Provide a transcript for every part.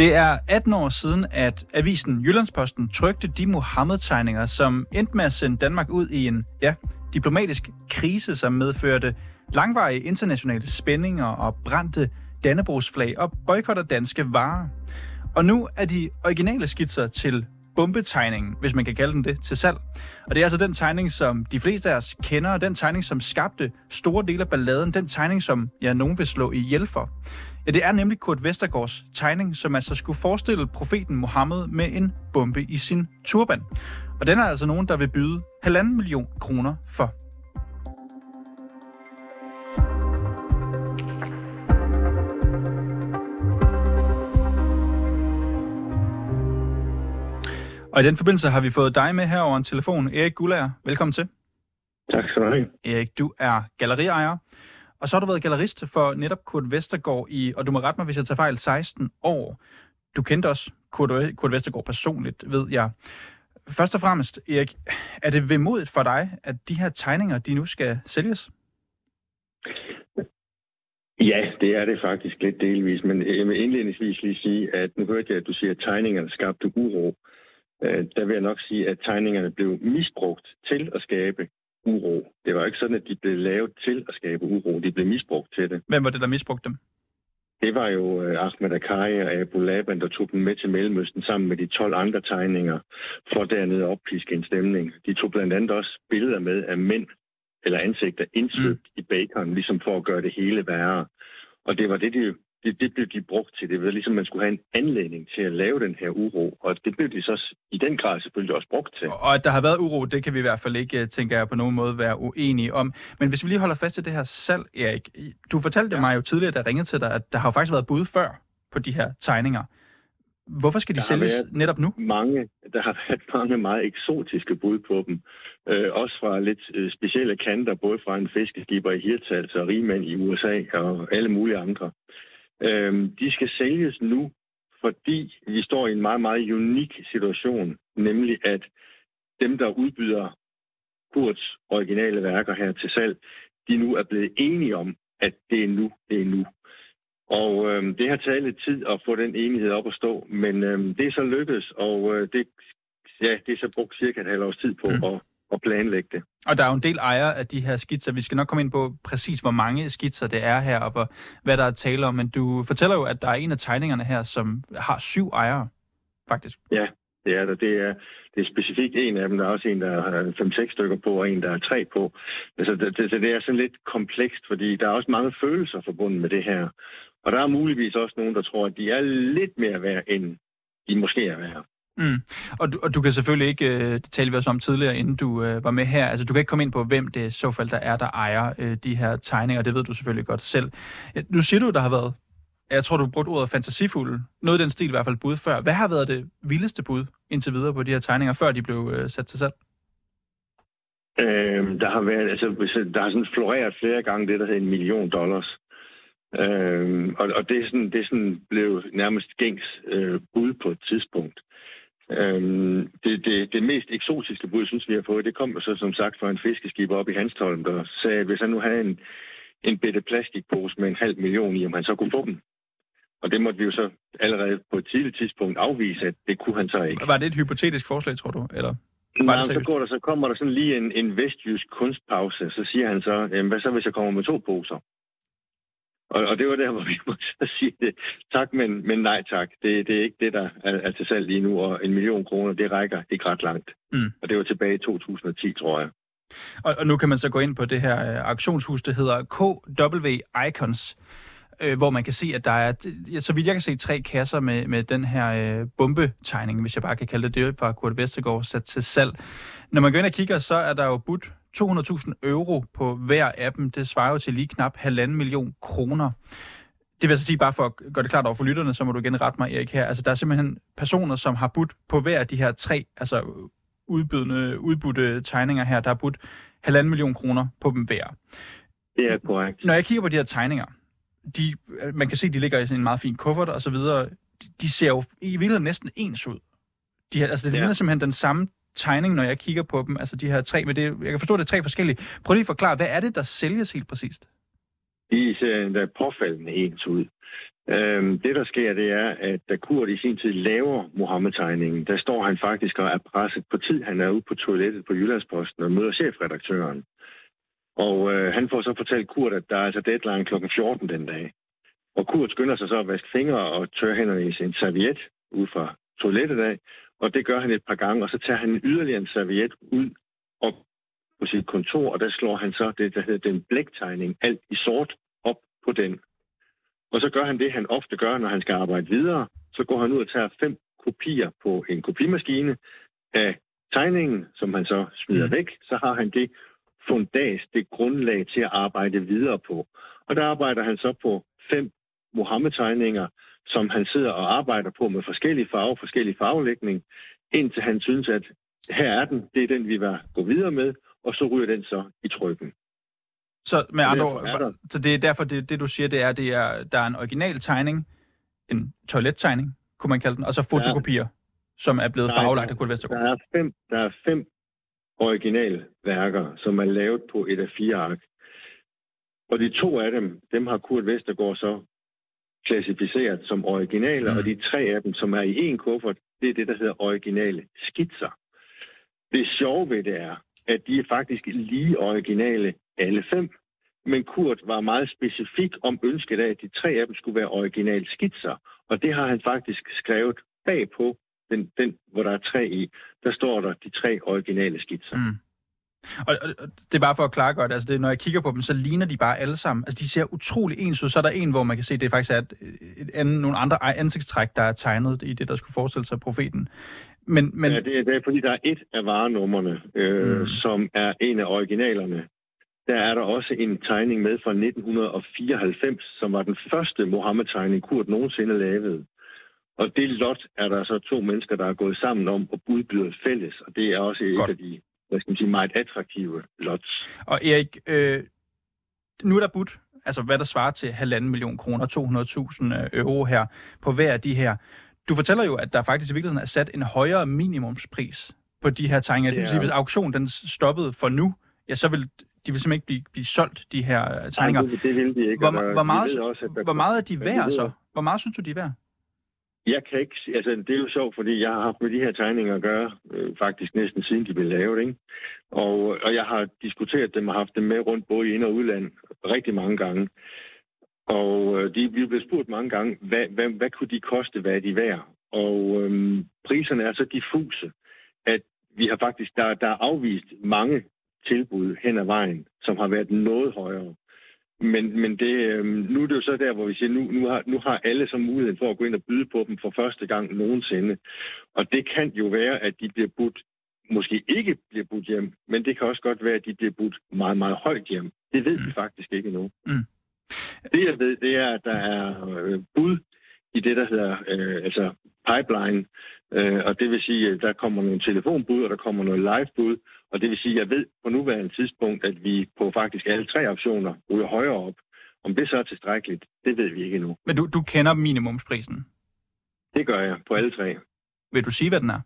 Det er 18 år siden, at avisen Jyllandsposten trykte de Mohammed-tegninger, som endte med at sende Danmark ud i en ja, diplomatisk krise, som medførte langvarige internationale spændinger og brændte Dannebrogsflag og boykotter danske varer. Og nu er de originale skitser til bombetegningen, hvis man kan kalde den det, til salg. Og det er altså den tegning, som de fleste af os kender, og den tegning, som skabte store dele af balladen, den tegning, som ja, nogen vil slå ihjel for. Ja, det er nemlig Kurt Vestergaards tegning, som altså skulle forestille profeten Mohammed med en bombe i sin turban. Og den er altså nogen, der vil byde halvanden million kroner for. Og i den forbindelse har vi fået dig med her over en telefon. Erik Gullager, velkommen til. Tak skal du have. Erik, du er galleriejer, og så har du været gallerist for netop Kurt Vestergaard i, og du må rette mig, hvis jeg tager fejl, 16 år. Du kendte også Kurt, Kurt Vestergaard personligt, ved jeg. Først og fremmest, Erik, er det vemodigt for dig, at de her tegninger, de nu skal sælges? Ja, det er det faktisk lidt delvis, men øh, jeg vil indledningsvis lige sige, at nu hørte jeg, at du siger, at tegningerne skabte uro. Øh, der vil jeg nok sige, at tegningerne blev misbrugt til at skabe uro. Det var ikke sådan, at de blev lavet til at skabe uro. De blev misbrugt til det. Hvem var det, der misbrugte dem? Det var jo øh, Ahmed Akkari og Abu Laban, der tog dem med til Mellemøsten sammen med de 12 andre tegninger, for dernede at oppiske en stemning. De tog blandt andet også billeder med af mænd eller ansigter indsvøbt mm. i bacon, ligesom for at gøre det hele værre. Og det var det, de det, det blev de brugt til. Det var ligesom, man skulle have en anledning til at lave den her uro, og det blev de så den grad selvfølgelig også brugt til. Og at der har været uro, det kan vi i hvert fald ikke, tænker jeg, på nogen måde være uenige om. Men hvis vi lige holder fast til det her salg, Erik. Du fortalte ja. mig jo tidligere, da jeg ringede til dig, at der har jo faktisk været bud før på de her tegninger. Hvorfor skal de der sælges netop nu? Mange, der har været mange meget eksotiske bud på dem. Øh, også fra lidt øh, specielle kanter, både fra en fiskeskipper i Hirtals og rigmænd i USA og alle mulige andre. Øh, de skal sælges nu, fordi vi står i en meget, meget unik situation, nemlig at dem, der udbyder Kurts originale værker her til salg, de nu er blevet enige om, at det er nu, det er nu. Og øh, det har taget lidt tid at få den enighed op at stå, men øh, det er så lykkedes, og øh, det, ja, det er så brugt cirka et halvt års tid på mm. at at planlægge det. Og der er jo en del ejere af de her skitser. Vi skal nok komme ind på præcis, hvor mange skitser det er her, og hvor, hvad der er tale om. Men du fortæller jo, at der er en af tegningerne her, som har syv ejere, faktisk. Ja, det er der. Det er, det er specifikt en af dem. Der er også en, der har fem-seks stykker på, og en, der er tre på. Altså, det, det, det er sådan lidt komplekst, fordi der er også mange følelser forbundet med det her. Og der er muligvis også nogen, der tror, at de er lidt mere værd, end de måske er værd. Mm. Og, du, og du kan selvfølgelig ikke, øh, det talte vi også om tidligere, inden du øh, var med her, altså du kan ikke komme ind på, hvem det så fald der er, der ejer øh, de her tegninger, det ved du selvfølgelig godt selv. Nu siger du, der har været, jeg tror du har brugt ordet fantasifuld, noget i den stil i hvert fald bud før. Hvad har været det vildeste bud indtil videre på de her tegninger, før de blev øh, sat til salg? Øhm, der har været, altså, øh, der har sådan floreret flere gange det, der hedder en million dollars. Øhm, og, og det er sådan, det er sådan blev nærmest gængs øh, bud på et tidspunkt. Øhm, det, det, det mest eksotiske bud, synes vi har fået, det kom så som sagt fra en fiskeskib op i Hanstholm, der sagde, at hvis han nu havde en, en bitte plastikpose med en halv million i, om han så kunne få dem. Og det måtte vi jo så allerede på et tidligt tidspunkt afvise, at det kunne han så ikke. Var det et hypotetisk forslag, tror du? Eller? Nej, så, går der, så kommer der sådan lige en, en vestjysk kunstpause. Så siger han så, jamen, hvad så hvis jeg kommer med to poser? Og, og det var der, hvor vi måtte sige det. Tak, men, men nej tak. Det, det er ikke det, der er, er til salg lige nu, og en million kroner, det rækker ikke ret langt. Mm. Og det var tilbage i 2010, tror jeg. Og, og nu kan man så gå ind på det her øh, auktionshus, det hedder KW Icons, øh, hvor man kan se, at der er, så vidt jeg kan se, tre kasser med, med den her øh, bombetegning, hvis jeg bare kan kalde det det, fra Kurt Vestergaard sat til salg. Når man går ind og kigger, så er der jo budt 200.000 euro på hver af dem. Det svarer jo til lige knap halvanden million kroner. Det vil jeg så sige, bare for at gøre det klart over for lytterne, så må du igen rette mig, Erik, her. Altså, der er simpelthen personer, som har budt på hver af de her tre, altså udbydende, udbudte tegninger her, der har budt halvanden million kroner på dem hver. Det er korrekt. Når jeg kigger på de her tegninger, de, man kan se, de ligger i sådan en meget fin kuffert og så videre. De, de ser jo i virkeligheden næsten ens ud. De altså, det ja. ligner simpelthen den samme tegning, når jeg kigger på dem, altså de her tre, men det, jeg kan forstå, at det er tre forskellige. Prøv lige at forklare, hvad er det, der sælges helt præcist? De ser endda påfaldende ens ud. Øhm, det, der sker, det er, at da Kurt i sin tid laver Mohammed-tegningen, der står han faktisk og er presset på tid. Han er ude på toilettet på Jyllandsposten og møder chefredaktøren. Og øh, han får så fortalt Kurt, at der er altså deadline kl. 14 den dag. Og Kurt skynder sig så at vaske fingre og tørre hænderne i sin serviet ud fra toilettet af. Og det gør han et par gange, og så tager han yderligere en serviet ud og på sit kontor, og der slår han så det, der hedder den blæktegning, alt i sort, op på den. Og så gør han det, han ofte gør, når han skal arbejde videre. Så går han ud og tager fem kopier på en kopimaskine af tegningen, som han så smider mm. væk. Så har han det fundas, det grundlag til at arbejde videre på. Og der arbejder han så på fem Mohammed-tegninger, som han sidder og arbejder på med forskellige farver, forskellige farvelægning, indtil han synes, at her er den, det er den, vi vil gå videre med, og så ryger den så i trykken. Så med andre ord, så det er derfor, det, det du siger, det er, det er, der er en original tegning, en toilettegning, kunne man kalde den, og så fotokopier, ja. som er blevet farvelagt af Kurt Vestergaard. Der er fem, der er fem originale værker, som er lavet på et af fire ark. Og de to af dem, dem har Kurt Vestergaard så klassificeret som originale, mm. og de tre af dem, som er i en kuffert, det er det, der hedder originale skitser. Det sjove ved det er, at de er faktisk lige originale alle fem, men Kurt var meget specifik om ønsket af, at de tre af dem skulle være originale skitser, og det har han faktisk skrevet bagpå, den, den, hvor der er tre i, der står der de tre originale skitser. Mm. Og, og, og det er bare for at klare godt, altså det, når jeg kigger på dem, så ligner de bare alle sammen. Altså de ser utrolig ens ud. Så er der en, hvor man kan se, at det faktisk er et, et andet, nogle andre ansigtstræk, der er tegnet i det, der skulle forestille sig profeten. Men, men... Ja, det, er, det er fordi, der er et af varenummerne, øh, mm. som er en af originalerne. Der er der også en tegning med fra 1994, som var den første Mohammed-tegning, Kurt nogensinde lavede. Og det lot er der så to mennesker, der er gået sammen om at udbyde fælles, og det er også Godt. et af de hvad skal man sige, meget attraktive lots. Og Erik, øh, nu er der budt, altså hvad der svarer til halvanden million kroner, 200.000 euro her, på hver af de her. Du fortæller jo, at der faktisk i virkeligheden er sat en højere minimumspris på de her tegninger. Det vil sige, hvis auktionen den stoppede for nu, ja, så vil de vil simpelthen ikke blive, blive solgt, de her tegninger. Nej, det, det vil de ikke. Hvor, hvor, meget, også, hvor meget er de værd så? Hvor meget synes du, de er værd? Jeg kan ikke, altså det er jo sjovt, fordi jeg har haft med de her tegninger at gøre, øh, faktisk næsten siden de blev lavet, ikke? Og, og jeg har diskuteret dem og haft dem med rundt både i ind- og udland rigtig mange gange. Og øh, de, vi blev spurgt mange gange, hvad, hvad, hvad kunne de koste, hvad er de værd? Og øh, priserne er så diffuse, at vi har faktisk, der, der er afvist mange tilbud hen ad vejen, som har været noget højere. Men, men det, øh, nu er det jo så der, hvor vi siger, nu, nu, har, nu har alle så muligheden for at gå ind og byde på dem for første gang nogensinde. Og det kan jo være, at de bliver budt, måske ikke bliver budt hjem, men det kan også godt være, at de bliver budt meget, meget højt hjem. Det ved mm. vi faktisk ikke endnu. Mm. Det jeg ved, det er, at der er øh, bud i det, der hedder øh, altså pipeline. Øh, og det vil sige, at der kommer nogle telefonbud, og der kommer noget livebud. Og det vil sige, at jeg ved på nuværende tidspunkt, at vi på faktisk alle tre optioner ryger højere op. Om det så er tilstrækkeligt, det ved vi ikke endnu. Men du, du kender minimumsprisen? Det gør jeg på alle tre. Vil du sige, hvad den er?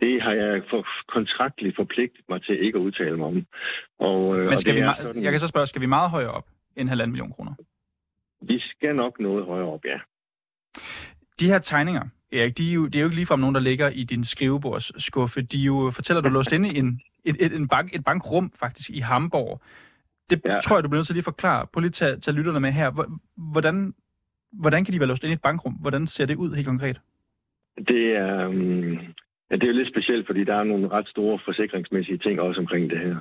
Det har jeg for kontraktligt forpligtet mig til ikke at udtale mig om. Og, øh, Men skal og vi ma- sådan... jeg kan så spørge, skal vi meget højere op end halvanden million kroner? Vi skal nok noget højere op, ja. De her tegninger, Erik, de er jo, det er jo ikke ligefrem nogen, der ligger i din skrivebordsskuffe. De er jo, fortæller du, låst inde i en, et, et, en bank, et bankrum faktisk i Hamburg. Det ja. tror jeg, du bliver nødt til lige at forklare. Prøv lige at tage, tage lytterne med her. Hvordan, hvordan kan de være låst inde i et bankrum? Hvordan ser det ud helt konkret? Det er, um, ja, det er jo lidt specielt, fordi der er nogle ret store forsikringsmæssige ting også omkring det her.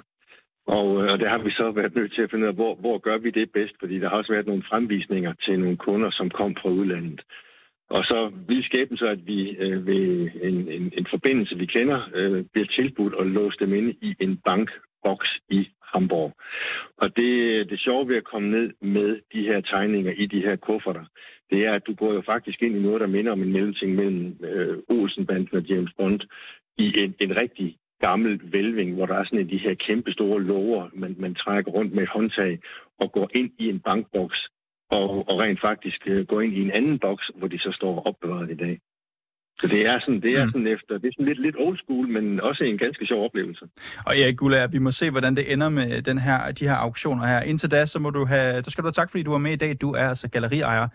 Og, øh, og der har vi så været nødt til at finde ud af, hvor, hvor gør vi det bedst, fordi der har også været nogle fremvisninger til nogle kunder, som kom fra udlandet. Og så vil skæbnen så, at vi øh, ved en, en, en forbindelse, vi kender, øh, bliver tilbudt at låse dem ind i en bankboks i Hamburg. Og det, det sjove ved at komme ned med de her tegninger i de her kufferter, det er, at du går jo faktisk ind i noget, der minder om en mellemting mellem øh, Olsenbanden og James Bond i en, en rigtig gammel vælving, hvor der er sådan en de her kæmpe store lover, man, man trækker rundt med et håndtag og går ind i en bankboks og, og rent faktisk øh, gå ind i en anden boks, hvor de så står opbevaret i dag. Så det er sådan, det er mm. sådan efter, det er sådan lidt, lidt old school, men også en ganske sjov oplevelse. Og Erik Gullager, vi må se, hvordan det ender med den her, de her auktioner her. Indtil da, så må du have, så skal du have tak, fordi du var med i dag. Du er altså galleriejer,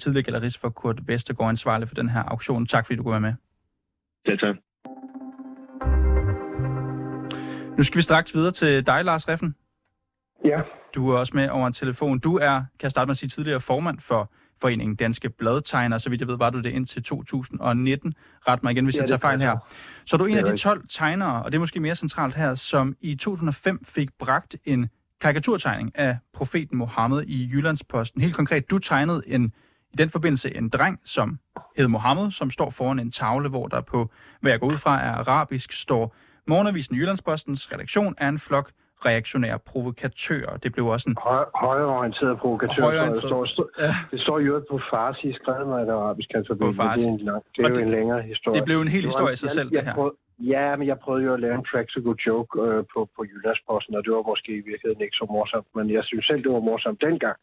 tidligere gallerist for Kurt Vestergaard, ansvarlig for den her auktion. Tak, fordi du kunne være med. Ja, tak. Nu skal vi straks videre til dig, Lars Reffen. Ja. Du er også med over en telefon. Du er, kan jeg starte med at sige, tidligere formand for Foreningen Danske Bladtegner. Så vidt jeg ved, var du det indtil 2019. Ret mig igen, hvis ja, jeg tager fejl her. Så er du en af de 12 tegnere, og det er måske mere centralt her, som i 2005 fik bragt en karikaturtegning af profeten Mohammed i Jyllandsposten. Helt konkret, du tegnede en, i den forbindelse en dreng, som hed Mohammed, som står foran en tavle, hvor der på, hvad jeg går ud fra er arabisk, står Morgenavisen Jyllandspostens redaktion er en flok reaktionære provokatører. Det blev også en... Høj, højreorienteret provokatør. Højreorienteret. Det, står, ja. det står jo på farsi, skrevet med et arabisk alfabet. På farsi. Det er, en, lang, det er jo det, en længere historie. Det blev en hel historie i sig selv, det her. Prøvede, ja, men jeg prøvede jo at lave en practical joke øh, på, på Jyllandsposten, og det var måske i virkeligheden ikke så morsomt, men jeg synes selv, det var morsomt dengang.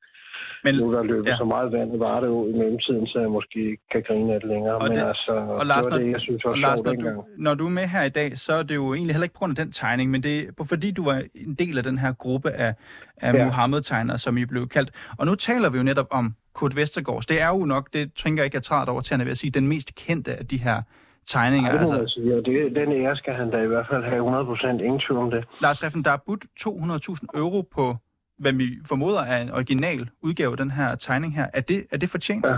Men, nu der løber ja. så meget vand var det jo i mellemtiden, så jeg måske ikke kan grine af det længere. Og Men det, altså, og Lars, det var det, jeg synes var og Lars, når du, når du er med her i dag, så er det jo egentlig heller ikke på grund af den tegning, men det er fordi du var en del af den her gruppe af, af ja. Muhammed-tegnere, som I blev kaldt. Og nu taler vi jo netop om Kurt Vestergaard. Det er jo nok, det tænker jeg ikke, jeg træder over til, at jeg sige, den mest kendte af de her tegninger. Ja, det må altså, sige, og det, den ære skal han da i hvert fald have 100% ingen tvivl om det. Lars Reffen, der er budt 200.000 euro på hvad vi formoder er en original udgave af den her tegning her. Er det, er det fortjent? Ja.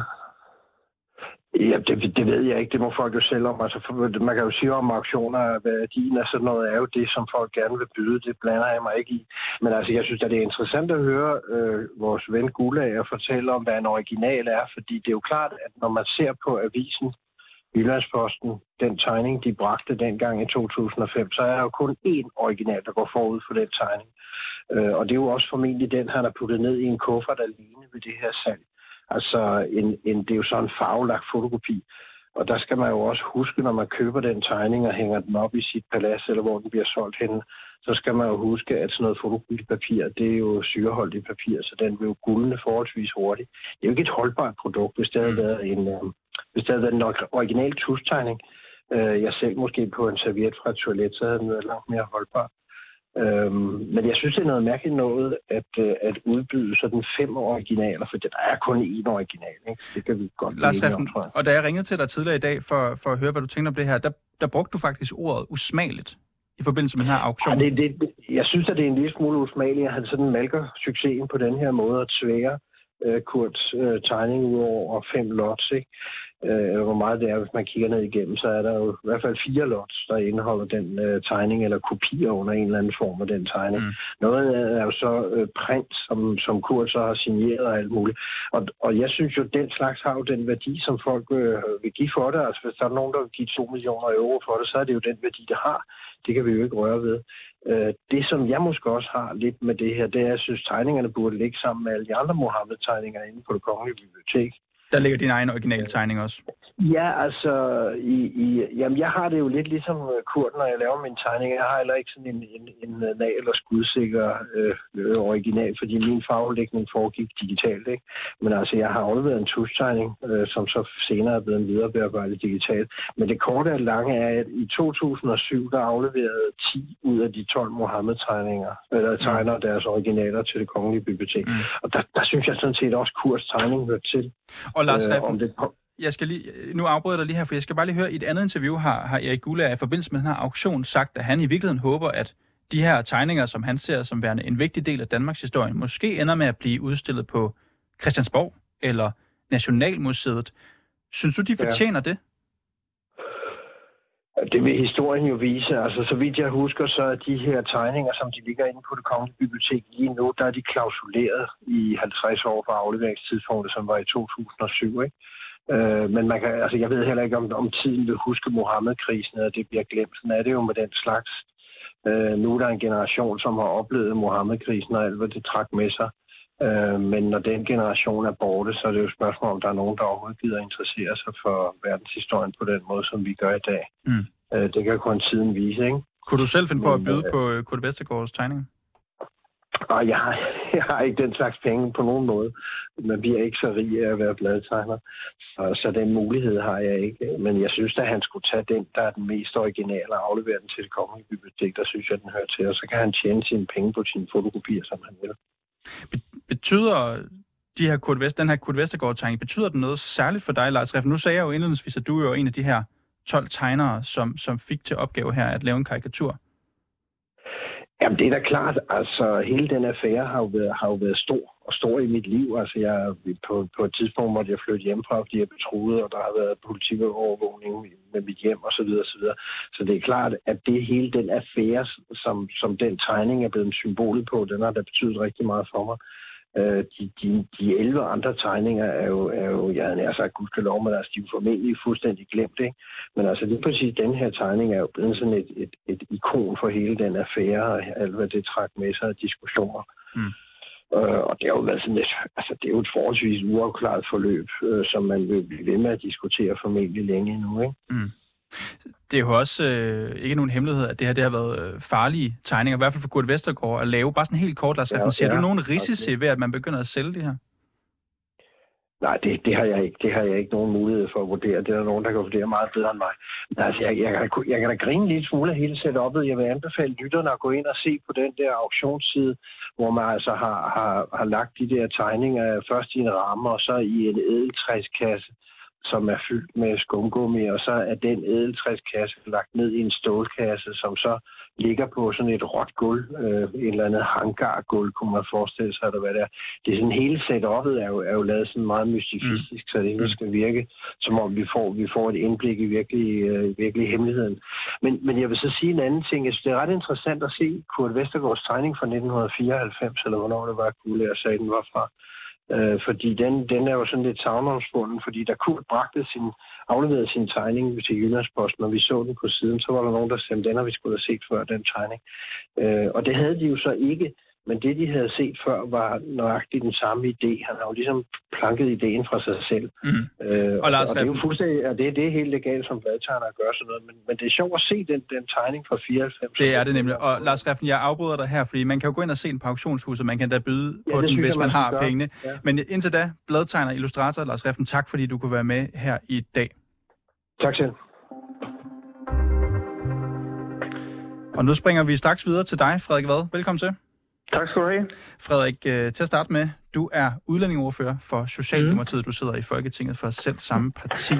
Ja, det, det ved jeg ikke. Det må folk jo selv om. Altså, man kan jo sige om auktioner, at værdien af sådan noget er jo det, som folk gerne vil byde. Det blander jeg mig ikke i. Men altså, jeg synes at det er interessant at høre øh, vores ven Gulager fortælle om, hvad en original er. Fordi det er jo klart, at når man ser på avisen Jyllandsposten, den tegning, de bragte dengang i 2005, så er der jo kun én original, der går forud for den tegning. Øh, og det er jo også formentlig den, han har puttet ned i en kuffert alene ved det her salg. Altså, en, en, det er jo sådan en farvelagt fotokopi. Og der skal man jo også huske, når man køber den tegning og hænger den op i sit palads, eller hvor den bliver solgt henne, så skal man jo huske, at sådan noget fotokopipapir, det er jo syreholdigt papir, så den vil jo guldne forholdsvis hurtigt. Det er jo ikke et holdbart produkt, hvis det havde mm. været en, øh, hvis det havde været en original tustegning. Øh, jeg selv måske på en serviet fra et toilet, så havde den været langt mere holdbar. Øhm, men jeg synes, det er noget mærkeligt noget at, øh, at udbyde sådan fem originaler, for der er kun én original. Ikke? Det kan vi godt Lars Reffen, og da jeg ringede til dig tidligere i dag for, for at høre, hvad du tænkte om det her, der, der brugte du faktisk ordet usmageligt i forbindelse med den her auktion. Ja, det, det, jeg synes, at det er en lille smule usmageligt, at han sådan malker succesen på den her måde at tvære øh, Kurts øh, tegning ud over fem lots. Ikke? Øh, eller hvor meget det er, hvis man kigger ned igennem, så er der jo i hvert fald fire lots, der indeholder den øh, tegning, eller kopier under en eller anden form af den tegning. Mm. Noget er jo så øh, print, som, som Kurt så har signeret og alt muligt. Og, og jeg synes jo, den slags har jo den værdi, som folk øh, vil give for det. Altså hvis der er nogen, der vil give 2 millioner euro for det, så er det jo den værdi, det har. Det kan vi jo ikke røre ved. Øh, det, som jeg måske også har lidt med det her, det er, at jeg synes, tegningerne burde ligge sammen med alle de andre Mohammed-tegninger inde på det kongelige bibliotek. Der ligger din egen originale tegning også. Ja, altså, i, i, jamen, jeg har det jo lidt ligesom øh, Kurt, når jeg laver min tegning. Jeg har heller ikke sådan en, en, en nal- eller skudsikker øh, original, fordi min farvelægning foregik digitalt. Ikke? Men altså, jeg har afleveret en tustegning, øh, som så senere er blevet viderebearbejdet digitalt. Men det korte og lange er, at i 2007, der afleverede 10 ud af de 12 Mohammed-tegninger, eller mm. tegner deres originaler til det kongelige bibliotek. Mm. Og der, der synes jeg sådan set også, Kurts tegning hører til. Og Lars øh, Reffen, det, jeg skal lige, nu afbryder jeg dig lige her, for jeg skal bare lige høre, i et andet interview har, har Erik Gula i forbindelse med den her auktion sagt, at han i virkeligheden håber, at de her tegninger, som han ser som værende en vigtig del af Danmarks historie, måske ender med at blive udstillet på Christiansborg eller Nationalmuseet. Synes du, de fortjener ja. det? Det vil historien jo vise. Altså, så vidt jeg husker, så er de her tegninger, som de ligger inde på det kongelige bibliotek lige nu, der er de klausuleret i 50 år fra afleveringstidspunktet, som var i 2007. Ikke? Øh, men man kan, altså, jeg ved heller ikke, om, om tiden vil huske Mohammed-krisen, og det bliver glemt. Sådan er det jo med den slags. Øh, nu er der en generation, som har oplevet Mohammed-krisen og alt, hvad det trak med sig. Øh, men når den generation er borte, så er det jo et spørgsmål, om der er nogen, der overhovedet gider interessere sig for verdenshistorien på den måde, som vi gør i dag. Mm. Øh, det kan kun tiden vise, ikke? Kunne du selv finde på at byde øh, på Kurt Vestergaards tegning? Og jeg har, jeg har ikke den slags penge på nogen måde. Man bliver ikke så rig af at være bladtegner. Så, så den mulighed har jeg ikke. Men jeg synes at han skulle tage den, der er den mest originale, og aflevere den til det kongelige bibliotek. Der synes jeg, den hører til. Og så kan han tjene sine penge på sine fotokopier, som han vil. Betyder de her Kurt Vest, den her Kurt Vestergaard-tegning, betyder den noget særligt for dig, Lars Reffen? Nu sagde jeg jo indledningsvis, at du er jo en af de her 12 tegnere, som, som fik til opgave her at lave en karikatur. Jamen, det er da klart. Altså, hele den affære har jo været, har jo været stor og stor i mit liv. Altså, jeg, på, på et tidspunkt måtte jeg flytte hjemmefra, fordi jeg betroede, og der har været politikovervågning med mit hjem osv. Så, videre, så, videre. så det er klart, at det hele den affære, som, som den tegning er blevet symbolet på, den har da betydet rigtig meget for mig. Øh, de, de, de 11 andre tegninger er jo, er jo jeg havde nær sagt gudskelov, men altså, de er jo formentlig fuldstændig glemt. Ikke? Men altså lige præcis den her tegning er jo blevet sådan et, et, et ikon for hele den affære, og alt hvad det trak med sig af diskussioner. Mm. Øh, og det har jo været sådan et, altså det er jo et forholdsvis uafklaret forløb, øh, som man vil blive ved med at diskutere formentlig længe endnu. Ikke? Mm. Det er jo også øh, ikke nogen hemmelighed, at det her det har været øh, farlige tegninger, i hvert fald for Kurt Vestergaard at lave. Bare sådan helt kort, Lars ja, Ser ja, du nogen risici okay. ved, at man begynder at sælge det her? Nej, det, det, har jeg ikke. Det har jeg ikke nogen mulighed for at vurdere. Det er der nogen, der kan vurdere meget bedre end mig. Men altså, jeg, jeg, jeg, jeg kan da grine lidt smule af hele setupet. Jeg vil anbefale lytterne at gå ind og se på den der auktionsside, hvor man altså har, har, har lagt de der tegninger først i en ramme, og så i en edeltræskasse som er fyldt med skumgummi, og så er den edeltræskasse lagt ned i en stålkasse, som så ligger på sådan et råt gulv, øh, en eller anden hangargulv, kunne man forestille sig, eller hvad det er. Det er sådan hele setupet er jo, er jo lavet sådan meget mystifistisk, mm. så det hele skal virke, som om vi får, vi får et indblik i virkelig, øh, virkelig hemmeligheden. Men, men jeg vil så sige en anden ting. Jeg synes, det er ret interessant at se Kurt Vestergaards tegning fra 1994, eller hvornår det var, at jeg sagde, den var fra. Øh, fordi den, den er jo sådan lidt savnomsbunden, fordi der Kurt bragte sin, afleverede sin tegning til Jyllandsposten, og vi så den på siden, så var der nogen, der sagde, den har vi skulle have set før, den tegning. Øh, og det havde de jo så ikke. Men det, de havde set før, var nøjagtigt den samme idé. Han har jo ligesom planket ideen fra sig selv. Mm. Øh, og, Lars og, og det er jo fuldstændig, og det, det er helt legalt som bladtegner at gøre sådan noget. Men, men det er sjovt at se den, den tegning fra 94. Det er det nemlig. Og Lars Reffen, jeg afbryder dig her, fordi man kan jo gå ind og se den på auktionshuset, man kan da byde ja, på den, hvis man, man har gøre. pengene. Ja. Men indtil da, bladtegner, illustrator Lars Reffen, tak fordi du kunne være med her i dag. Tak selv. Og nu springer vi straks videre til dig, Frederik Vad. Velkommen til. Tak skal du have. Frederik, øh, til at starte med, du er udlændingeordfører for Socialdemokratiet. Mm. Du sidder i Folketinget for selv samme parti.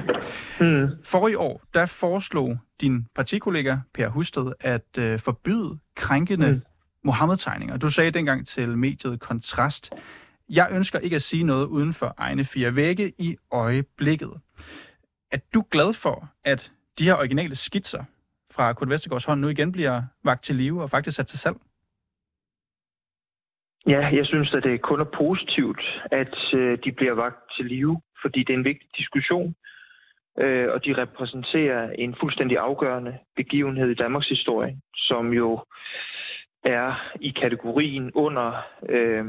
Mm. For i år, der foreslog din partikollega Per Husted at øh, forbyde krænkende mm. Mohammed-tegninger. Du sagde dengang til mediet Kontrast, jeg ønsker ikke at sige noget uden for egne fire vægge i øjeblikket. Er du glad for, at de her originale skitser fra Kurt Vestergaards hånd nu igen bliver vagt til live og faktisk sat til salg? Ja, jeg synes, at det kun er positivt, at øh, de bliver vagt til live, fordi det er en vigtig diskussion, øh, og de repræsenterer en fuldstændig afgørende begivenhed i Danmarks historie, som jo er i kategorien under øh,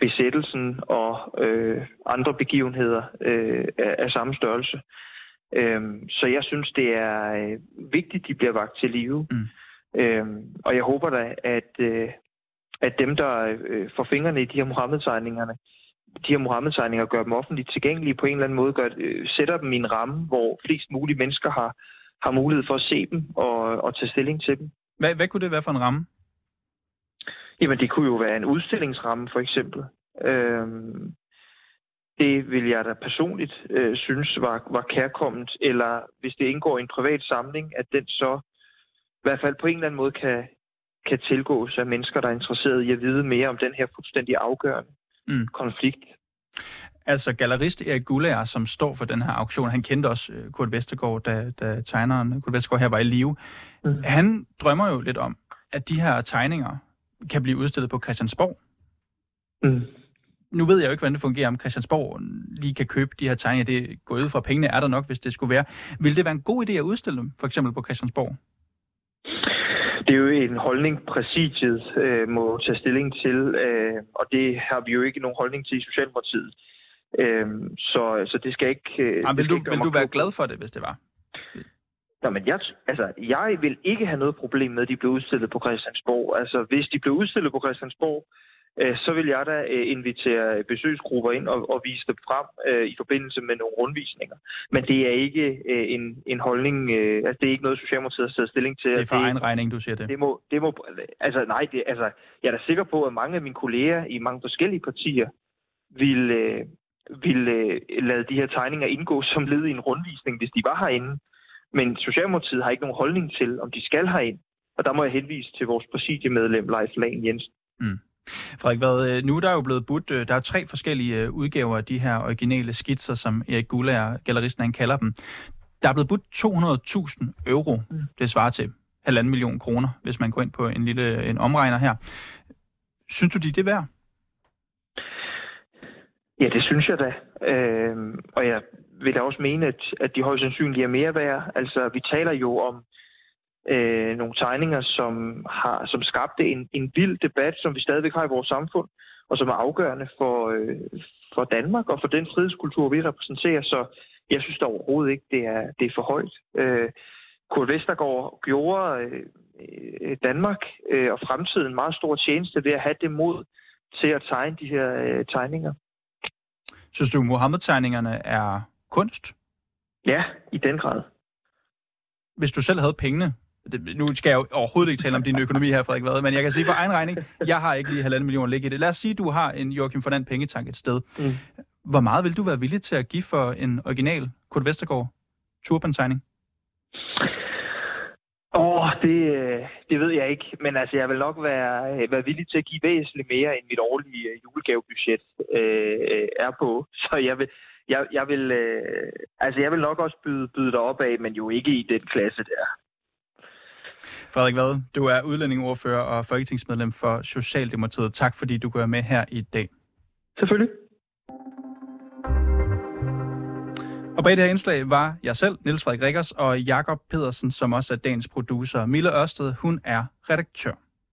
besættelsen og øh, andre begivenheder øh, af, af samme størrelse. Øh, så jeg synes, det er øh, vigtigt, at de bliver vagt til live. Mm. Øh, og jeg håber da, at, øh, at dem, der øh, får fingrene i de her Mohammed-tegningerne, de her Mohammed-tegninger gør dem offentligt tilgængelige på en eller anden måde, gør, øh, sætter dem i en ramme, hvor flest mulige mennesker har, har mulighed for at se dem og, og tage stilling til dem. Hvad, hvad kunne det være for en ramme? Jamen, det kunne jo være en udstillingsramme, for eksempel. Øhm, det vil jeg da personligt øh, synes var, var kærkommet, eller hvis det indgår i en privat samling, at den så i hvert fald på en eller anden måde kan, kan tilgås af mennesker, der er interesseret i at vide mere om den her fuldstændig afgørende mm. konflikt. Altså gallerist Erik Gullager, som står for den her auktion, han kendte også øh, Kurt Vestergaard, da, da tegneren Kurt Vestergaard her var i live. Mm. Han drømmer jo lidt om, at de her tegninger kan blive udstillet på Christiansborg. Mm. Nu ved jeg jo ikke, hvordan det fungerer, om Christiansborg lige kan købe de her tegninger. Det går ud fra, pengene er der nok, hvis det skulle være. Vil det være en god idé at udstille dem, for eksempel på Christiansborg? Det er jo en holdning, præsidiet øh, må tage stilling til, øh, og det har vi jo ikke nogen holdning til i Socialdemokratiet. Øh, så, så det skal ikke... Øh, Jamen, vil du, vil du være glad for det, hvis det var? Nå, men jeg, altså, jeg vil ikke have noget problem med, at de bliver udstillet på Christiansborg. Altså, hvis de bliver udstillet på Christiansborg, så vil jeg da øh, invitere besøgsgrupper ind og, og vise dem frem øh, i forbindelse med nogle rundvisninger. Men det er ikke øh, en, en holdning, øh, altså det er ikke noget, Socialdemokratiet har taget stilling til. Det er for egen regning, du siger det. Det må, det må, altså nej, det, altså, jeg er da sikker på, at mange af mine kolleger i mange forskellige partier vil, øh, vil øh, lade de her tegninger indgå som led i en rundvisning, hvis de var herinde. Men Socialdemokratiet har ikke nogen holdning til, om de skal herind. Og der må jeg henvise til vores præsidiemedlem, Leif Lahn Jensen. Mm. Frederik, hvad, nu der er jo blevet budt, der er tre forskellige udgaver af de her originale skitser, som Erik Gullager, galleristen han kalder dem. Der er blevet budt 200.000 euro. Mm. Det svarer til halvanden million kroner, hvis man går ind på en lille en omregner her. Synes du, de er det værd? Ja, det synes jeg da. Øh, og jeg vil da også mene, at, at de højst sandsynligt er mere værd. Altså, vi taler jo om øh, nogle tegninger, som har som skabte en, en vild debat, som vi stadigvæk har i vores samfund, og som er afgørende for, øh, for Danmark og for den frihedskultur, vi repræsenterer. Så jeg synes da overhovedet ikke, det er, det er for højt. Øh, Kurt Vestergaard gjorde øh, Danmark øh, og fremtiden meget stor tjeneste ved at have det mod til at tegne de her øh, tegninger. Synes du, Mohammed-tegningerne er kunst? Ja, i den grad. Hvis du selv havde pengene, det, nu skal jeg jo overhovedet ikke tale om din økonomi her, Frederik Vade, men jeg kan sige for egen regning, jeg har ikke lige halvanden millioner ligge i det. Lad os sige, du har en Joachim Fernand pengetank et sted. Mm. Hvor meget vil du være villig til at give for en original Kurt Vestergaard turban-tegning? Åh, oh, det, det ved jeg ikke. Men altså, jeg vil nok være, være villig til at give væsentligt mere, end mit årlige julegavebudget øh, er på. Så jeg vil, jeg, jeg vil, øh, altså jeg vil nok også byde, byde dig op af, men jo ikke i den klasse der. Frederik Vad, du er udlændingeordfører og folketingsmedlem for Socialdemokratiet. Tak fordi du går med her i dag. Selvfølgelig. Og bag det her indslag var jeg selv, Niels Frederik Rikkers, og Jakob Pedersen, som også er dagens producer. Mille Ørsted, hun er redaktør.